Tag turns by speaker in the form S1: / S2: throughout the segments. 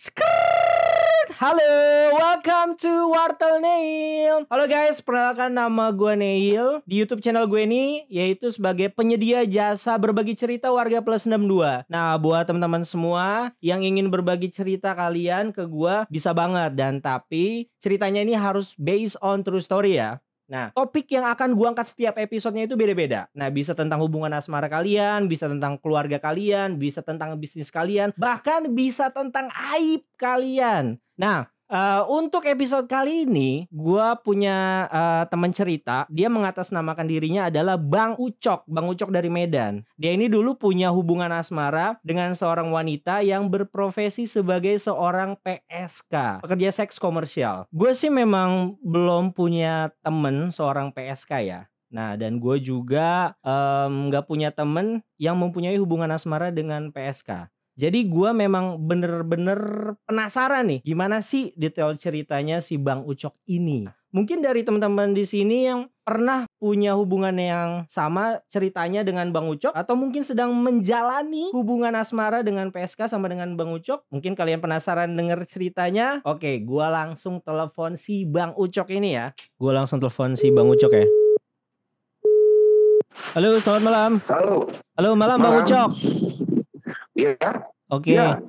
S1: Skrrrt. Halo, welcome to Wartel Neil. Halo guys, perkenalkan nama gue Neil. Di YouTube channel gue ini yaitu sebagai penyedia jasa berbagi cerita warga plus 62. Nah, buat teman-teman semua yang ingin berbagi cerita kalian ke gue bisa banget dan tapi ceritanya ini harus based on true story ya. Nah, topik yang akan gua angkat setiap episodenya itu beda-beda. Nah, bisa tentang hubungan asmara kalian, bisa tentang keluarga kalian, bisa tentang bisnis kalian, bahkan bisa tentang aib kalian. Nah, Uh, untuk episode kali ini, gua punya uh, teman cerita. Dia mengatasnamakan dirinya adalah Bang Ucok, Bang Ucok dari Medan. Dia ini dulu punya hubungan asmara dengan seorang wanita yang berprofesi sebagai seorang PSK, pekerja seks komersial. Gue sih memang belum punya temen seorang PSK ya. Nah, dan gue juga nggak um, punya temen yang mempunyai hubungan asmara dengan PSK. Jadi gue memang bener-bener penasaran nih gimana sih detail ceritanya si Bang Ucok ini. Mungkin dari teman-teman di sini yang pernah punya hubungan yang sama ceritanya dengan Bang Ucok atau mungkin sedang menjalani hubungan asmara dengan PSK sama dengan Bang Ucok. Mungkin kalian penasaran denger ceritanya. Oke, gue langsung telepon si Bang Ucok ini ya. Gue langsung telepon si Bang Ucok ya. Halo, selamat malam.
S2: Halo.
S1: Halo, malam, malam. Bang Ucok.
S2: Iya.
S1: Oke. Okay. Ya.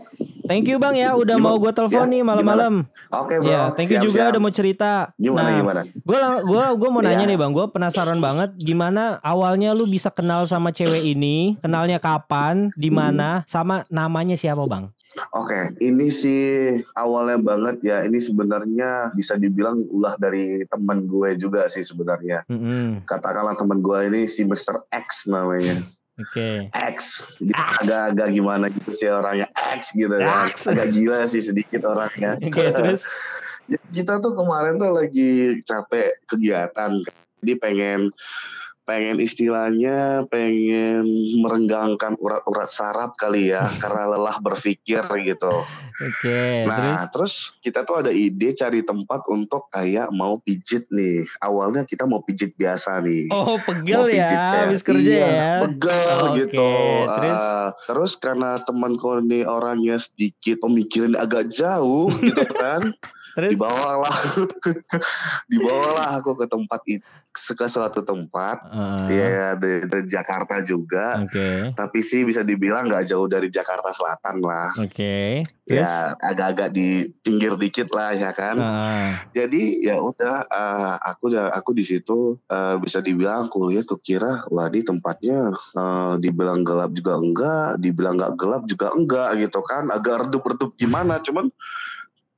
S1: Thank you Bang ya udah gimana? mau gue telepon ya, nih malam-malam.
S2: Oke, okay, Bro.
S1: Ya, thank you siap, juga siap. udah mau cerita.
S2: Gimana
S1: nah,
S2: gimana?
S1: Gue gua gua mau nanya ya. nih Bang, gue penasaran banget gimana awalnya lu bisa kenal sama cewek ini, kenalnya kapan, di hmm. mana, hmm. sama namanya siapa Bang?
S2: Oke, okay, ini sih awalnya banget ya. Ini sebenarnya bisa dibilang ulah dari teman gue juga sih sebenarnya. Mm -hmm. Katakanlah teman gue ini si Mr. X namanya.
S1: Oke.
S2: Okay. X. Agak-agak gimana gitu sih orangnya X gitu kan. Agak gila sih sedikit orangnya.
S1: Oke, okay, terus
S2: kita tuh kemarin tuh lagi capek kegiatan. Jadi pengen pengen istilahnya pengen merenggangkan urat-urat saraf kali ya karena lelah berpikir gitu.
S1: Oke. Okay,
S2: nah terus? terus kita tuh ada ide cari tempat untuk kayak mau pijit nih. Awalnya kita mau pijit biasa nih.
S1: Oh pegel ya, habis kerja iya, ya.
S2: Pegel oh, gitu. Terus? Uh, terus karena temanku ini orangnya sedikit pemikiran agak jauh gitu kan. Terus? Dibawalah, dibawalah aku ke tempat itu ke suatu tempat, uh, ya di, di Jakarta juga.
S1: Okay.
S2: Tapi sih bisa dibilang nggak jauh dari Jakarta Selatan lah.
S1: Oke.
S2: Okay. Ya agak-agak di pinggir dikit lah ya kan. Uh. Jadi ya udah, uh, aku aku di situ uh, bisa dibilang aku lihat, aku kira, wah di tempatnya uh, dibilang gelap juga enggak, dibilang nggak gelap juga enggak gitu kan, agak redup-redup gimana, cuman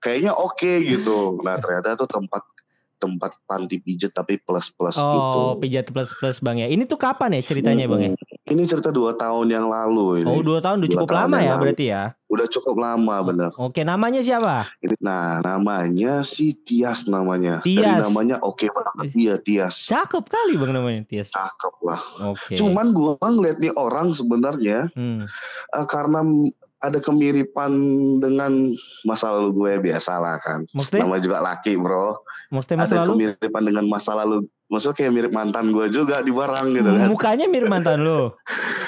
S2: kayaknya oke okay, gitu. Nah ternyata tuh tempat tempat panti pijat tapi plus plus
S1: oh,
S2: gitu.
S1: Oh pijat plus plus bang ya. Ini tuh kapan ya ceritanya bang ya?
S2: Ini cerita dua tahun yang lalu. Ini.
S1: Oh dua tahun udah cukup lama ya lalu. berarti ya?
S2: Udah cukup lama bener.
S1: Oke namanya siapa?
S2: Ini, nah namanya si Tias namanya.
S1: Tias.
S2: Dari namanya oke okay banget. Iya Tias.
S1: Cakep kali bang namanya Tias.
S2: Cakep lah.
S1: Oke. Okay.
S2: Cuman gua ngeliat nih orang sebenarnya hmm. uh, karena ada kemiripan dengan masa lalu gue biasa lah kan.
S1: Maksudnya?
S2: Nama juga laki bro.
S1: Maksudnya masa
S2: ada
S1: lalu?
S2: kemiripan dengan masa lalu. Maksudnya kayak mirip mantan gue juga di barang gitu kan.
S1: Mukanya mirip mantan lo?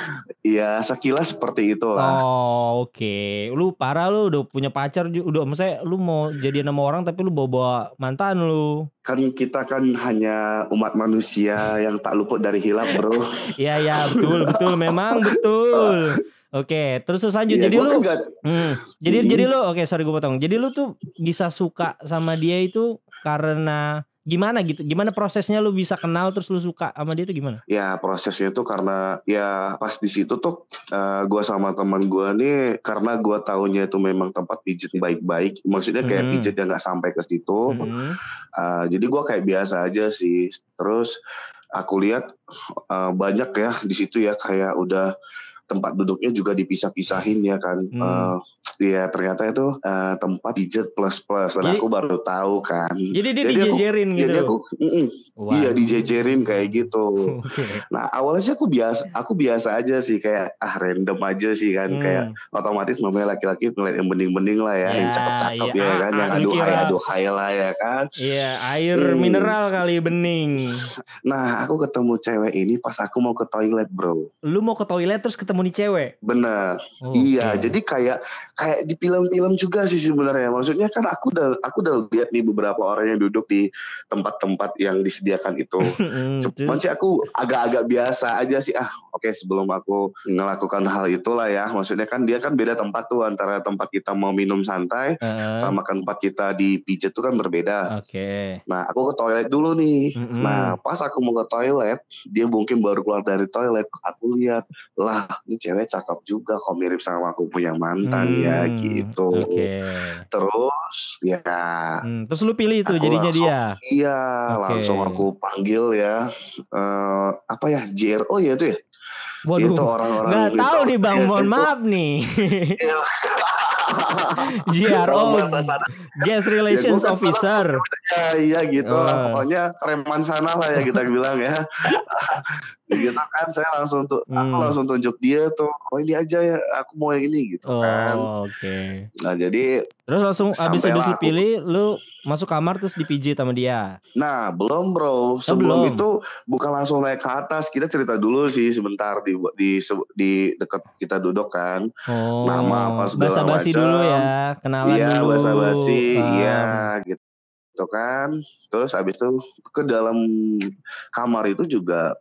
S2: Iya sekilas seperti itu lah.
S1: Oh oke. Okay. Lu parah lu udah punya pacar. Udah maksudnya lu mau jadi nama orang tapi lu bawa-bawa mantan lu.
S2: Kan kita kan hanya umat manusia yang tak luput dari hilap bro.
S1: Iya iya betul betul memang betul. Oke, terus terus lanjut. Ya, jadi lu, kan hmm, jadi hmm. jadi lu, oke sorry gue potong. Jadi lu tuh bisa suka sama dia itu karena gimana gitu? Gimana prosesnya lu bisa kenal terus lu suka sama dia itu gimana?
S2: Ya prosesnya itu karena ya pas di situ tuh uh, eh, gue sama teman gue nih karena gue tahunya itu memang tempat pijit baik-baik. Maksudnya kayak hmm. pijit yang nggak sampai ke situ. Hmm. Uh, jadi gue kayak biasa aja sih. Terus aku lihat uh, banyak ya di situ ya kayak udah tempat duduknya juga dipisah-pisahin ya kan. Hmm. Uh, ya ternyata itu uh, tempat pijat plus plus. Dan jadi, aku baru tahu kan.
S1: Jadi dia jadi dijejerin aku, gitu. Jadi aku,
S2: mm -mm, wow. Iya dijejerin kayak gitu. okay. Nah awalnya sih aku biasa, aku biasa aja sih kayak ah random aja sih kan hmm. kayak otomatis namanya laki-laki ngeliat yang bening-bening lah ya, ya yang cakep-cakep ya, ya kan, yang aduh hai aduh hai lah ya kan.
S1: Iya air hmm. mineral kali bening.
S2: Nah aku ketemu cewek ini pas aku mau ke toilet bro.
S1: Lu mau ke toilet terus ketemu ketemu nih cewek.
S2: Benar.
S1: Oh,
S2: iya,
S1: oke.
S2: jadi kayak kayak di film-film juga sih sebenarnya. Maksudnya kan aku udah aku udah lihat nih beberapa orang yang duduk di tempat-tempat yang disediakan itu.
S1: Hmm,
S2: Cuman sih aku agak-agak biasa aja sih. Ah, oke sebelum aku melakukan hal itulah ya. Maksudnya kan dia kan beda tempat tuh antara tempat kita mau minum santai
S1: Heeh.
S2: sama kan tempat kita dipijat tuh kan berbeda.
S1: Oke.
S2: Nah, aku ke toilet dulu nih.
S1: Mm-mm.
S2: Nah, pas aku mau ke toilet, dia mungkin baru keluar dari toilet. Aku lihat, lah, ini cewek cakep juga, kok mirip sama aku punya mantan ya,
S1: Hmm,
S2: gitu.
S1: Oke.
S2: Terus, ya,
S1: Hmm, terus lu pilih itu jadinya
S2: langsung-
S1: dia.
S2: iya,
S1: Oke.
S2: langsung aku panggil ya, eh apa ya, JRO ya itu ya?
S1: Waduh.
S2: Itu orang-orang
S1: Nggak tahu nih Bang, mohon maaf nih.
S2: Iya. Sana,
S1: Guest Relations
S2: Ya, gua kan
S1: Officer.
S2: ya, iya gitu lah.
S1: Oh.
S2: Pokoknya reman sana lah ya kita bilang ya. gitu kan saya langsung tuh aku
S1: Hmm.
S2: langsung tunjuk dia tuh oh ini aja ya aku mau yang ini gitu kan
S1: Oh, oke.
S2: nah jadi
S1: Terus langsung abis abis
S2: Sampailah
S1: lu
S2: aku-
S1: masuk kamar terus dipijit sama dia.
S2: nah belum bro sebelum
S1: Oh, belum.
S2: itu bukan langsung naik ke atas kita cerita dulu sih sebentar di di di dekat kita duduk kan
S1: Oh.
S2: Nama apa segala
S1: Basa-basi
S2: macam.
S1: dulu ya, kenalan
S2: iya
S1: dulu.
S2: basa basi iya gitu kan terus habis itu ke dalam kamar itu juga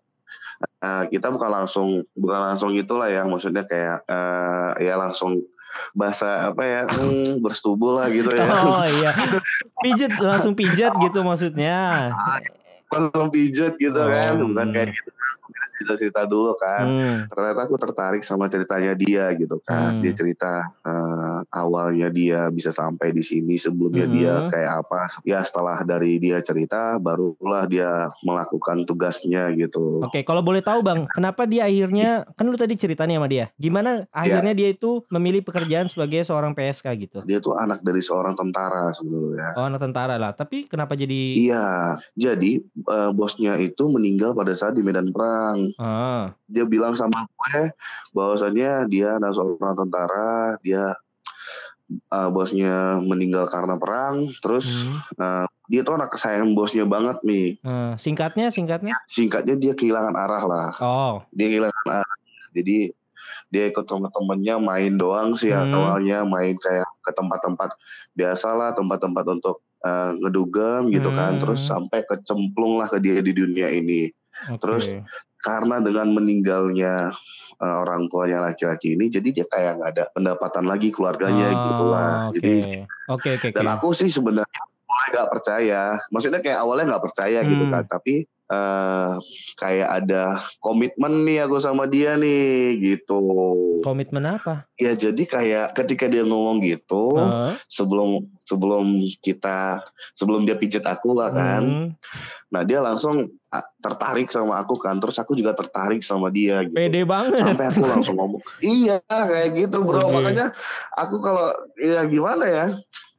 S2: eh, kita bukan langsung bukan langsung itulah ya maksudnya kayak eh, ya langsung bahasa apa ya hmm, bersetubuh lah gitu ya
S1: Oh iya. Pijet langsung pijat gitu maksudnya.
S2: Langsung pijet gitu
S1: Oh,
S2: kan bukan
S1: hmm.
S2: kayak gitu kita cerita dulu kan
S1: Hmm.
S2: ternyata aku tertarik sama ceritanya dia gitu kan
S1: Hmm.
S2: dia cerita eh, awalnya dia bisa sampai di sini sebelumnya
S1: Hmm.
S2: dia kayak apa ya setelah dari dia cerita barulah dia melakukan tugasnya gitu
S1: Oke, kalau boleh tahu Bang, kenapa dia akhirnya kan lu tadi ceritanya sama dia. Gimana akhirnya dia itu memilih pekerjaan sebagai seorang PSK gitu?
S2: dia tuh anak dari seorang tentara sebenarnya
S1: Oh, anak tentara lah. Tapi kenapa jadi
S2: iya jadi eh, bosnya itu meninggal pada saat di medan perang
S1: Ah,
S2: dia bilang sama gue bahwasannya dia adalah seorang tentara dia eh, bosnya meninggal karena perang terus
S1: hmm.
S2: eh, dia tuh anak kesayangan bosnya banget nih
S1: Ah, singkatnya singkatnya?
S2: singkatnya dia kehilangan arah lah
S1: Oh,
S2: dia kehilangan arah jadi dia ikut sama temennya main doang sih
S1: Hmm.
S2: awalnya main kayak ke tempat-tempat biasalah tempat-tempat untuk eh, ngedugem gitu kan
S1: Hmm.
S2: terus sampai kecemplung lah ke dia di dunia ini
S1: oke.
S2: Terus, karena dengan meninggalnya eh, orang tuanya laki-laki ini jadi dia kayak nggak ada pendapatan lagi keluarganya
S1: Oh,
S2: gitu lah
S1: Oke.
S2: jadi
S1: Oke, oke, oke.
S2: dan aku sih sebenarnya mulai nggak percaya maksudnya kayak awalnya nggak percaya gitu
S1: Hmm.
S2: kan tapi eh kayak ada komitmen nih aku sama dia nih gitu
S1: Komitmen apa?
S2: ya jadi kayak ketika dia ngomong gitu
S1: Ah,
S2: sebelum sebelum kita sebelum dia pijet aku lah kan
S1: hmm.
S2: nah dia langsung tertarik sama aku kan terus aku juga tertarik sama dia gitu
S1: Pede banget.
S2: sampai aku langsung ngomong iya kayak gitu bro
S1: Oke.
S2: makanya aku kalau ya gimana ya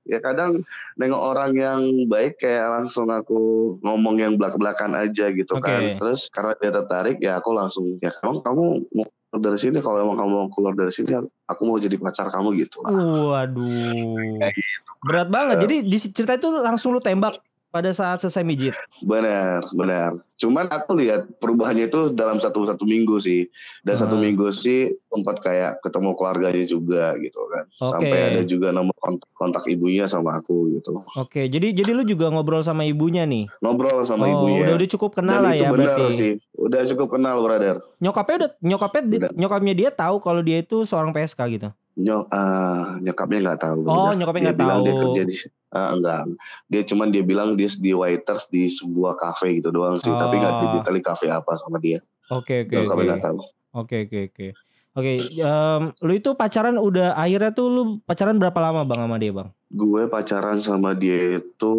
S2: ya kadang nengok orang yang baik kayak langsung aku ngomong yang belak belakan aja gitu
S1: Oke.
S2: kan terus karena dia tertarik ya aku langsung ya emang kamu mau keluar dari sini kalau emang kamu mau keluar dari sini aku mau jadi pacar kamu gitu lah
S1: Waduh.
S2: Kayak gitu.
S1: Berat banget. Jadi di cerita itu langsung lu tembak pada saat selesai mijit.
S2: benar benar cuman aku lihat perubahannya itu dalam satu satu minggu sih dan satu
S1: Ah.
S2: minggu sih sempat kayak ketemu keluarganya juga gitu kan
S1: Oke.
S2: sampai ada juga nomor kontak, kontak ibunya sama aku gitu
S1: Oke, jadi jadi lu juga ngobrol sama ibunya nih.
S2: ngobrol sama
S1: oh,
S2: ibunya
S1: udah udah cukup kenal
S2: dan
S1: lah
S2: itu
S1: ya
S2: benar
S1: berarti.
S2: sih udah cukup kenal brother
S1: Nyokapnya udah nyokapnya
S2: Udah.
S1: nyokapnya dia tahu kalau dia itu seorang PSK gitu.
S2: Nyok, ah, nyokapnya nggak tahu
S1: Oh, nyokapnya nggak
S2: bilang dia
S1: tahu.
S2: kerja di ah, enggak dia cuman dia bilang dia di waiters di sebuah cafe gitu doang sih tapi nggak
S1: Oh.
S2: didetaili cafe apa sama dia
S1: Oke, oke, oke.
S2: tahu
S1: Oke, oke, oke. Oke, em, lu itu pacaran udah akhirnya tuh lu pacaran berapa lama Bang sama dia, Bang?
S2: Gue pacaran sama dia itu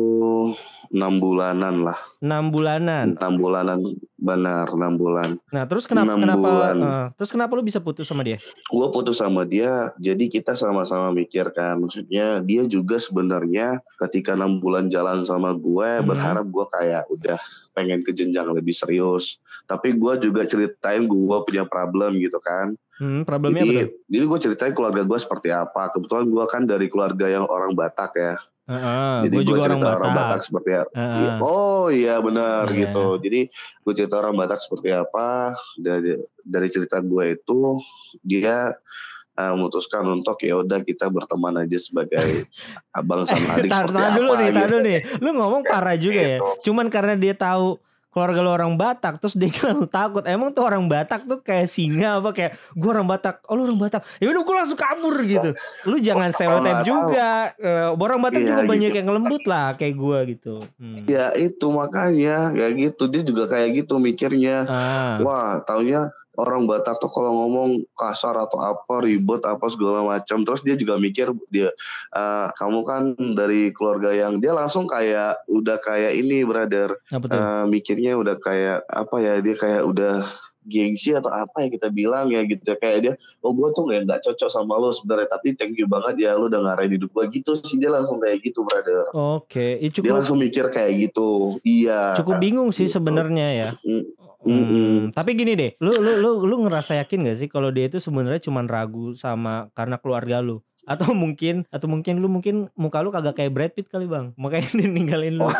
S2: enam bulanan lah
S1: 6 bulanan.
S2: enam bulanan benar enam bulan
S1: Nah, terus kenapa
S2: Enam
S1: kenapa
S2: bulan.
S1: eh, terus kenapa lu bisa putus sama dia?
S2: gue putus sama dia jadi kita sama-sama mikir kan maksudnya dia juga sebenarnya ketika enam bulan jalan sama gue
S1: Hmm.
S2: berharap gue kayak udah pengen ke jenjang lebih serius tapi gue juga ceritain gue punya problem gitu kan
S1: Hmm, problemnya apa
S2: jadi
S1: tuh?
S2: jadi gue ceritain keluarga gue seperti apa kebetulan gue kan dari keluarga yang orang Batak ya
S1: Uh,
S2: Jadi
S1: gue juga
S2: cerita
S1: orang Batak.
S2: orang Batak seperti apa.
S1: Heeh.
S2: Oh iya benar
S1: Iya.
S2: gitu. Jadi gue cerita orang Batak seperti apa dari dari cerita gue itu dia uh, memutuskan untuk ya udah kita berteman aja sebagai abang sama adik
S1: Tahan dulu
S2: apa
S1: nih, tahan
S2: gitu.
S1: dulu nih. Lu ngomong parah juga ya.
S2: gitu.
S1: Cuman karena dia tahu keluarga lu orang Batak terus dia langsung takut. Emang tuh orang Batak tuh kayak singa apa kayak gua orang Batak. Oh lu orang Batak. Ya udah gua langsung kabur gitu. Lu jangan stereotip
S2: tahu.
S1: juga. Eh, orang Batak
S2: Iya,
S1: juga banyak
S2: gitu.
S1: yang lembut lah kayak gua gitu. Hmm.
S2: Ya itu makanya kayak gitu dia juga kayak gitu mikirnya.
S1: Ah.
S2: Wah, taunya orang Batak tuh kalau ngomong kasar atau apa ribet apa segala macam. Terus dia juga mikir dia "Eh, kamu kan dari keluarga yang dia langsung kayak udah kayak ini brother. Eh, mikirnya udah kayak apa ya dia kayak udah gengsi atau apa ya kita bilang ya gitu ya kayak dia oh gue tuh nggak nggak cocok sama lo sebenarnya tapi thank you banget ya lo udah ngarahin hidup gue gitu sih dia langsung kayak gitu brother
S1: Oke,
S2: dia
S1: cukup
S2: langsung mikir kayak gitu iya
S1: cukup bingung sih
S2: gitu.
S1: sebenarnya ya.
S2: Mm,
S1: Hmm, tapi gini deh, lu lu lu lu ngerasa yakin gak sih kalau dia itu sebenarnya cuma ragu sama karena keluarga lu? Atau mungkin atau mungkin lu mungkin muka lu kagak kayak Brad Pitt kali bang, makanya dia ninggalin lu.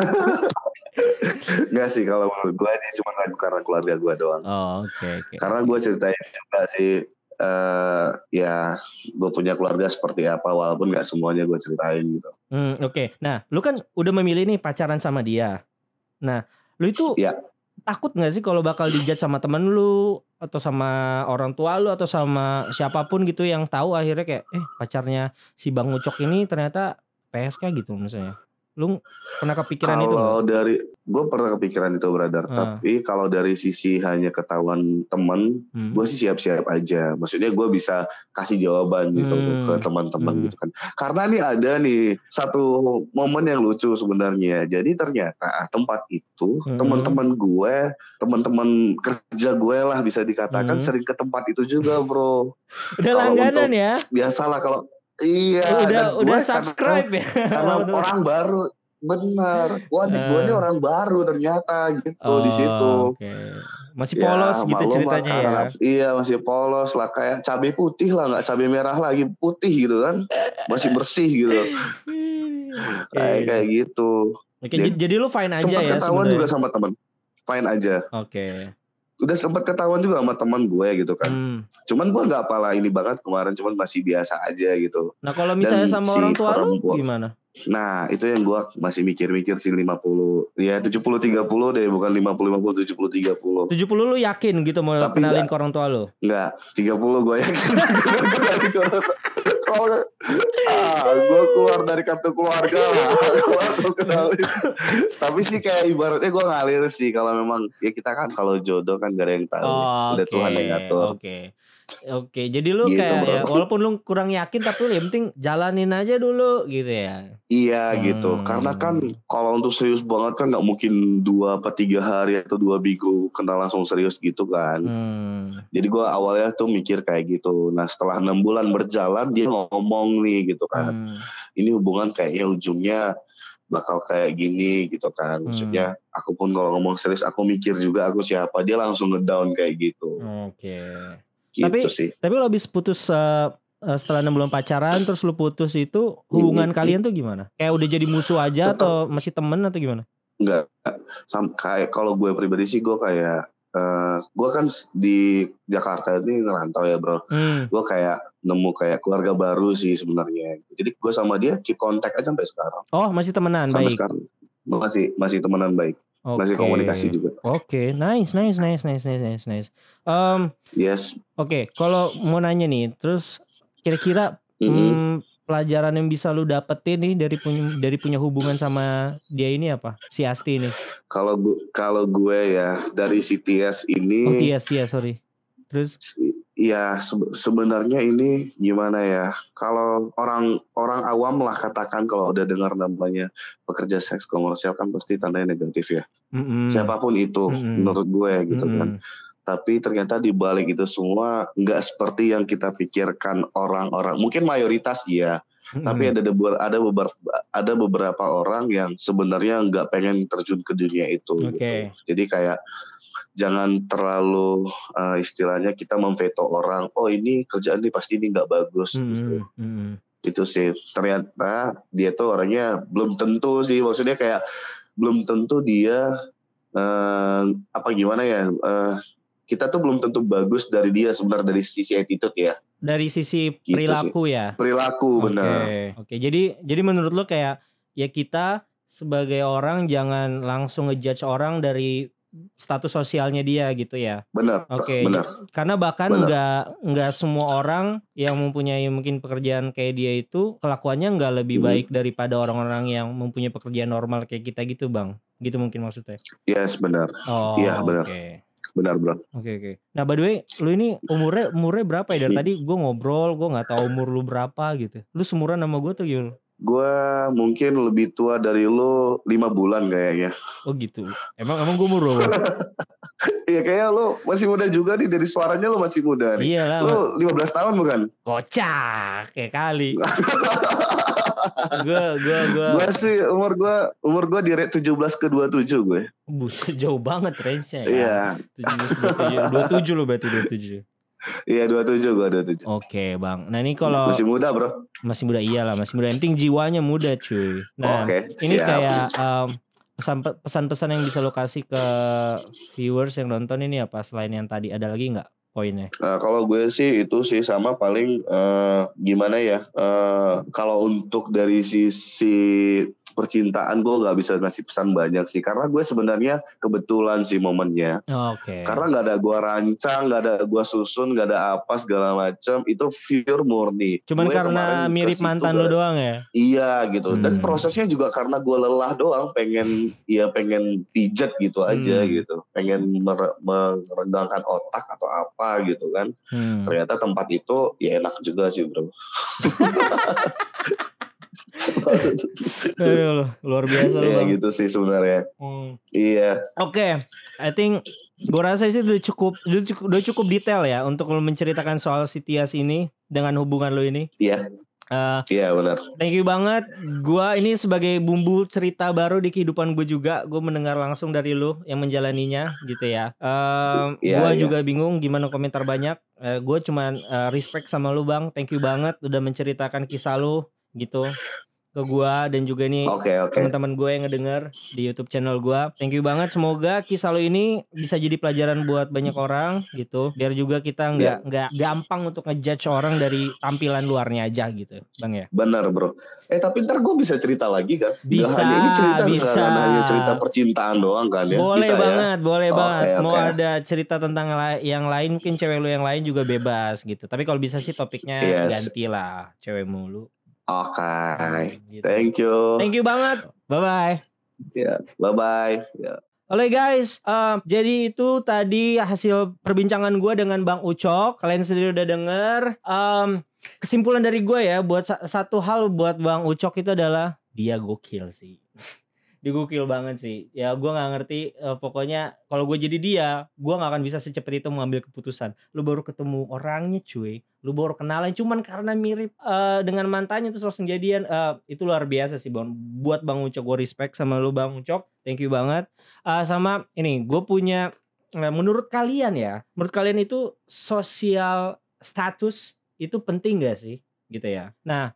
S2: Enggak sih kalau menurut gue dia cuma ragu karena keluarga gue doang.
S1: Oh oke oke.
S2: Karena gue ceritain juga sih eh ya gue punya keluarga seperti apa walaupun nggak semuanya gue ceritain gitu.
S1: Hmm, oke. Nah, lu kan udah memilih nih pacaran sama dia. Nah, lu itu
S2: Iya.
S1: Takut nggak sih kalau bakal dijat sama temen lu atau sama orang tua lu atau sama siapa pun gitu yang tahu akhirnya kayak eh pacarnya si Bang Ucok ini ternyata PSK gitu misalnya. Lu pernah kepikiran itu nggak?
S2: Kalau dari gue pernah kepikiran itu brother,
S1: Ah.
S2: tapi kalau dari sisi hanya ketahuan temen,
S1: Hmm.
S2: gue sih siap-siap aja. Maksudnya gue bisa kasih jawaban gitu
S1: Hmm.
S2: ke teman-teman
S1: Hmm.
S2: gitu kan. Karena nih ada nih satu momen yang lucu sebenarnya. Jadi ternyata tempat itu
S1: Hmm.
S2: teman-teman gue, teman-teman kerja gue lah bisa dikatakan
S1: Hmm.
S2: sering ke tempat itu juga bro.
S1: Udah
S2: kalau
S1: langganan
S2: untuk-
S1: ya?
S2: Biasalah kalau iya.
S1: udah udah
S2: karena-
S1: subscribe ya?
S2: karena
S1: Waktu-
S2: orang baru benar wah nih gue
S1: Eh.
S2: nih orang baru ternyata gitu di situ
S1: Oh, Oke. Masih polos gitu
S2: maklum lah,
S1: ceritanya ya.
S2: karena- iya masih polos lah kayak cabai putih lah nggak cabai merah lagi putih gitu kan masih bersih gitu
S1: Oke.
S2: kayak kayak gitu
S1: Oke,
S2: Dia-
S1: jadi, jadi lu fine aja
S2: sempat
S1: ya
S2: ketahuan
S1: sebenarnya.
S2: juga sama teman fine aja
S1: Oke.
S2: Udah sempat ketahuan juga sama teman gue gitu kan
S1: Hmm.
S2: cuman gue nggak apalah ini banget kemarin cuman masih biasa aja gitu
S1: Nah, kalau misalnya
S2: Dan
S1: sama
S2: si
S1: orang tua lu
S2: perempuan-
S1: gimana?
S2: Nah, itu yang gua masih mikir-mikir sih 50. Ya 70 30 deh, bukan 50 50 70 30.
S1: 70 lu yakin gitu mau
S2: Tapi
S1: kenalin ke orang tua lu?
S2: Enggak, 30 gua yakin. Kalau ah, gua keluar dari kartu keluarga lah. Tapi sih kayak ibaratnya gua ngalir sih kalau memang ya kita kan kalau jodoh kan gak ada yang tahu.
S1: Oh,
S2: Udah Tuhan yang ngatur.
S1: Oke. Oke, jadi lu
S2: Gitu,
S1: kayak
S2: bro.
S1: ya walaupun lu kurang yakin tapi lu yang penting jalanin aja dulu gitu ya.
S2: Iya
S1: Hmm.
S2: gitu, karena kan kalau untuk serius banget kan nggak mungkin dua apa tiga hari atau dua minggu kenal langsung serius gitu kan.
S1: Hmm.
S2: Jadi gua awalnya tuh mikir kayak gitu. Nah setelah enam bulan berjalan dia ngomong nih gitu kan.
S1: Hmm.
S2: Ini hubungan kayaknya ujungnya bakal kayak gini gitu kan.
S1: Hmm.
S2: Maksudnya aku pun kalau ngomong serius aku mikir juga aku siapa. Dia langsung ngedown kayak gitu.
S1: Oke.
S2: Gitu
S1: Tapi-
S2: sih.
S1: Tapi lo habis putus eh, setelah enam bulan pacaran terus lu putus itu hubungan
S2: Hmm.
S1: kalian tuh gimana? Kayak udah jadi musuh aja
S2: Tetep.
S1: atau masih temen atau gimana?
S2: Enggak. Sam kayak kalau gue pribadi sih gue kayak eh gue kan di Jakarta ini ngerantau ya bro.
S1: Hmm.
S2: Gue kayak nemu kayak keluarga baru sih sebenarnya. Jadi gue sama dia keep contact aja sampai sekarang.
S1: Oh masih temenan
S2: sampai
S1: baik.
S2: sekarang masih masih temenan baik.
S1: Oke.
S2: Masih komunikasi juga.
S1: Oke, nice, nice, nice, nice, nice, nice, nice. Em,
S2: Yes.
S1: Oke, kalau mau nanya nih, terus kira-kira
S2: Mm-mm.
S1: hmm, pelajaran yang bisa lu dapetin nih dari punya dari punya hubungan sama dia ini apa? Si Asti ini.
S2: Kalau kalau gue ya dari CTS ini
S1: Oh, Tias, Tias, sorry. Terus
S2: si- ya se- sebenarnya ini gimana ya? Kalau orang orang awam lah katakan kalau udah dengar namanya pekerja seks komersial kan pasti tandanya negatif ya.
S1: mm-mm.
S2: Siapa pun itu
S1: Mm-mm.
S2: menurut gue gitu kan.
S1: Mm-mm.
S2: Tapi ternyata di balik itu semua nggak seperti yang kita pikirkan orang-orang. Mungkin mayoritas iya, tapi ada ada beberapa ada beberapa orang yang sebenarnya nggak pengen terjun ke dunia itu.
S1: Oke.
S2: gitu. Jadi kayak jangan terlalu eh, istilahnya kita memveto orang. Oh ini kerjaan ini pasti ini nggak bagus.
S1: Mm-mm.
S2: gitu.
S1: Mm-mm.
S2: itu sih ternyata dia tuh orangnya belum tentu sih maksudnya kayak belum tentu dia uh, apa gimana ya uh, kita tuh belum tentu bagus dari dia sebenarnya dari sisi attitude ya
S1: dari sisi gitu perilaku sih. ya
S2: perilaku benar
S1: oke okay. jadi jadi menurut lo kayak ya kita sebagai orang jangan langsung ngejudge orang dari status sosialnya dia gitu ya.
S2: Benar.
S1: Oke. Okay. Karena bahkan nggak nggak semua orang yang mempunyai mungkin pekerjaan kayak dia itu kelakuannya nggak lebih hmm. baik daripada orang-orang yang mempunyai pekerjaan normal kayak kita gitu bang. Gitu mungkin maksudnya.
S2: Yes benar.
S1: Oh.
S2: Iya benar.
S1: Okay.
S2: Benar bro.
S1: Oke okay, oke. Okay. Nah by the way, lu ini umurnya umurnya berapa ya? Dari hmm. tadi gue ngobrol, gue nggak tahu umur lu berapa gitu. Lu semuran sama gue tuh gimana?
S2: Gue mungkin lebih tua dari lo lima bulan kayaknya.
S1: Oh gitu. Emang emang gue umur berapa?
S2: Iya kayaknya lo masih muda juga nih dari suaranya lo masih muda nih.
S1: Iya lah.
S2: Lo 15 tahun bukan?
S1: Kocak kayak kali. gue gue gue.
S2: Gue sih umur gue umur gue di rate 17 ke 27 gue.
S1: Buset jauh banget range-nya ya.
S2: Iya.
S1: 17 27 lo berarti 27.
S2: Iya dua tujuh gue dua tujuh.
S1: Oke bang. Nah ini kalau
S2: masih muda bro.
S1: Masih muda iyalah masih muda. Yang penting jiwanya muda cuy. Nah okay, ini kayak um, pesan pesan-pesan yang bisa lo kasih ke viewers yang nonton ini apa selain yang tadi ada lagi nggak poinnya?
S2: Nah, kalau gue sih itu sih sama paling uh, gimana ya? Uh, kalau untuk dari sisi percintaan gue nggak bisa ngasih pesan banyak sih karena gue sebenarnya kebetulan sih momennya
S1: okay.
S2: karena nggak ada gue rancang nggak ada gue susun nggak ada apa segala macam itu pure murni
S1: cuman gue karena mirip mantan lo doang ya
S2: iya gitu hmm. dan prosesnya juga karena gue lelah doang pengen ya pengen pijat gitu aja hmm. gitu pengen merendangkan otak atau apa gitu kan hmm. ternyata tempat itu ya enak juga sih bro
S1: Aduh, luar biasa
S2: Iya gitu sih sebenarnya.
S1: Hmm.
S2: Iya.
S1: Oke, okay. I think gue rasa sih udah cukup, udah cukup, udah cukup detail ya untuk lo menceritakan soal Sitias ini dengan hubungan lo ini.
S2: Iya. Uh, iya benar.
S1: Thank you banget. Gua ini sebagai bumbu cerita baru di kehidupan gue juga. Gue mendengar langsung dari lo yang menjalaninya gitu ya. Uh, yeah, gue yeah. juga bingung gimana komentar banyak. Uh, gue cuman uh, respect sama lu bang. Thank you banget udah menceritakan kisah lu gitu ke gua dan juga nih
S2: okay, okay.
S1: teman-teman gue yang ngedenger di YouTube channel gua. Thank you banget. Semoga kisah lo ini bisa jadi pelajaran buat banyak orang gitu. Biar juga kita nggak yeah. nggak gampang untuk ngejudge orang dari tampilan luarnya aja gitu, Bang ya.
S2: Benar, Bro. Eh tapi ntar gue bisa cerita lagi kan?
S1: Bisa. Nah, ini cerita
S2: bisa. hanya cerita percintaan doang kan ya.
S1: Boleh
S2: bisa,
S1: ya? banget, ya? boleh okay, banget. Okay. Mau ada cerita tentang yang lain mungkin cewek lu yang lain juga bebas gitu. Tapi kalau bisa sih topiknya yes. gantilah cewek mulu.
S2: Oke, okay. gitu. thank you.
S1: Thank you banget. Bye bye.
S2: Ya, yeah, bye bye. Yeah.
S1: Oke guys, uh, jadi itu tadi hasil perbincangan gue dengan Bang Ucok. Kalian sendiri udah denger. Um, kesimpulan dari gue ya, buat satu hal buat Bang Ucok itu adalah dia gokil sih dia gokil banget sih. Ya gue nggak ngerti uh, pokoknya kalau gue jadi dia gue nggak akan bisa secepat itu mengambil keputusan. Lu baru ketemu orangnya cuy. Lu baru kenalan cuman karena mirip uh, dengan mantannya terus langsung jadian. Uh, itu luar biasa sih bang. Buat bang Ucok gue respect sama lu bang Ucok. Thank you banget. Uh, sama ini gue punya uh, menurut kalian ya menurut kalian itu sosial status itu penting gak sih gitu ya. Nah,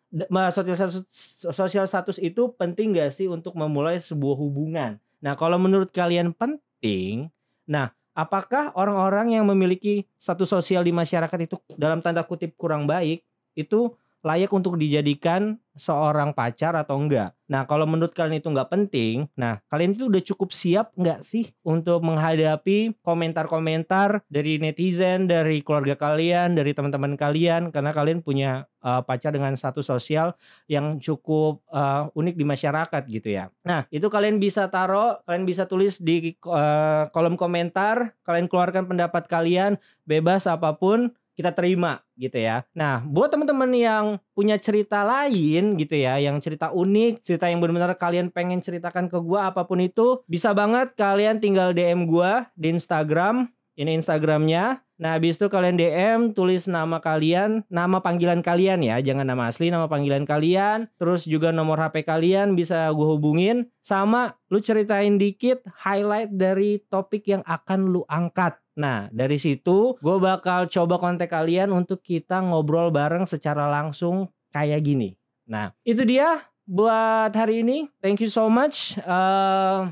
S1: sosial status, sosial status itu penting gak sih untuk memulai sebuah hubungan? Nah, kalau menurut kalian penting, nah apakah orang-orang yang memiliki status sosial di masyarakat itu dalam tanda kutip kurang baik itu layak untuk dijadikan seorang pacar atau enggak. Nah kalau menurut kalian itu enggak penting, nah kalian itu udah cukup siap enggak sih untuk menghadapi komentar-komentar dari netizen, dari keluarga kalian, dari teman-teman kalian, karena kalian punya uh, pacar dengan status sosial yang cukup uh, unik di masyarakat gitu ya. Nah itu kalian bisa taruh, kalian bisa tulis di uh, kolom komentar, kalian keluarkan pendapat kalian, bebas apa pun kita terima gitu ya. Nah, buat teman-teman yang punya cerita lain gitu ya, yang cerita unik, cerita yang benar-benar kalian pengen ceritakan ke gua apa pun itu, bisa banget kalian tinggal DM gua di Instagram. Ini Instagramnya. Nah, habis itu kalian DM, tulis nama kalian, nama panggilan kalian ya, jangan nama asli, nama panggilan kalian, terus juga nomor HP kalian bisa gue hubungin, sama lu ceritain dikit highlight dari topik yang akan lu angkat. Nah, dari situ gue bakal coba kontak kalian untuk kita ngobrol bareng secara langsung kayak gini Nah, itu dia buat hari ini. Thank you so much. Uh,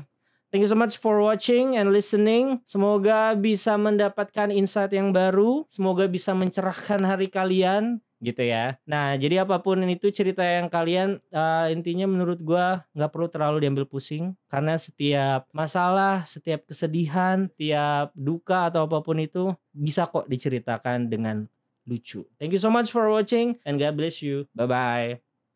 S1: Thank you so much for watching and listening. Semoga bisa mendapatkan insight yang baru. Semoga bisa mencerahkan hari kalian gitu ya. Nah, jadi apa pun itu cerita yang kalian uh, intinya menurut gua nggak perlu terlalu diambil pusing karena setiap masalah, setiap kesedihan, setiap duka atau apa pun itu bisa kok diceritakan dengan lucu. Thank you so much for watching and God bless you. Bye bye.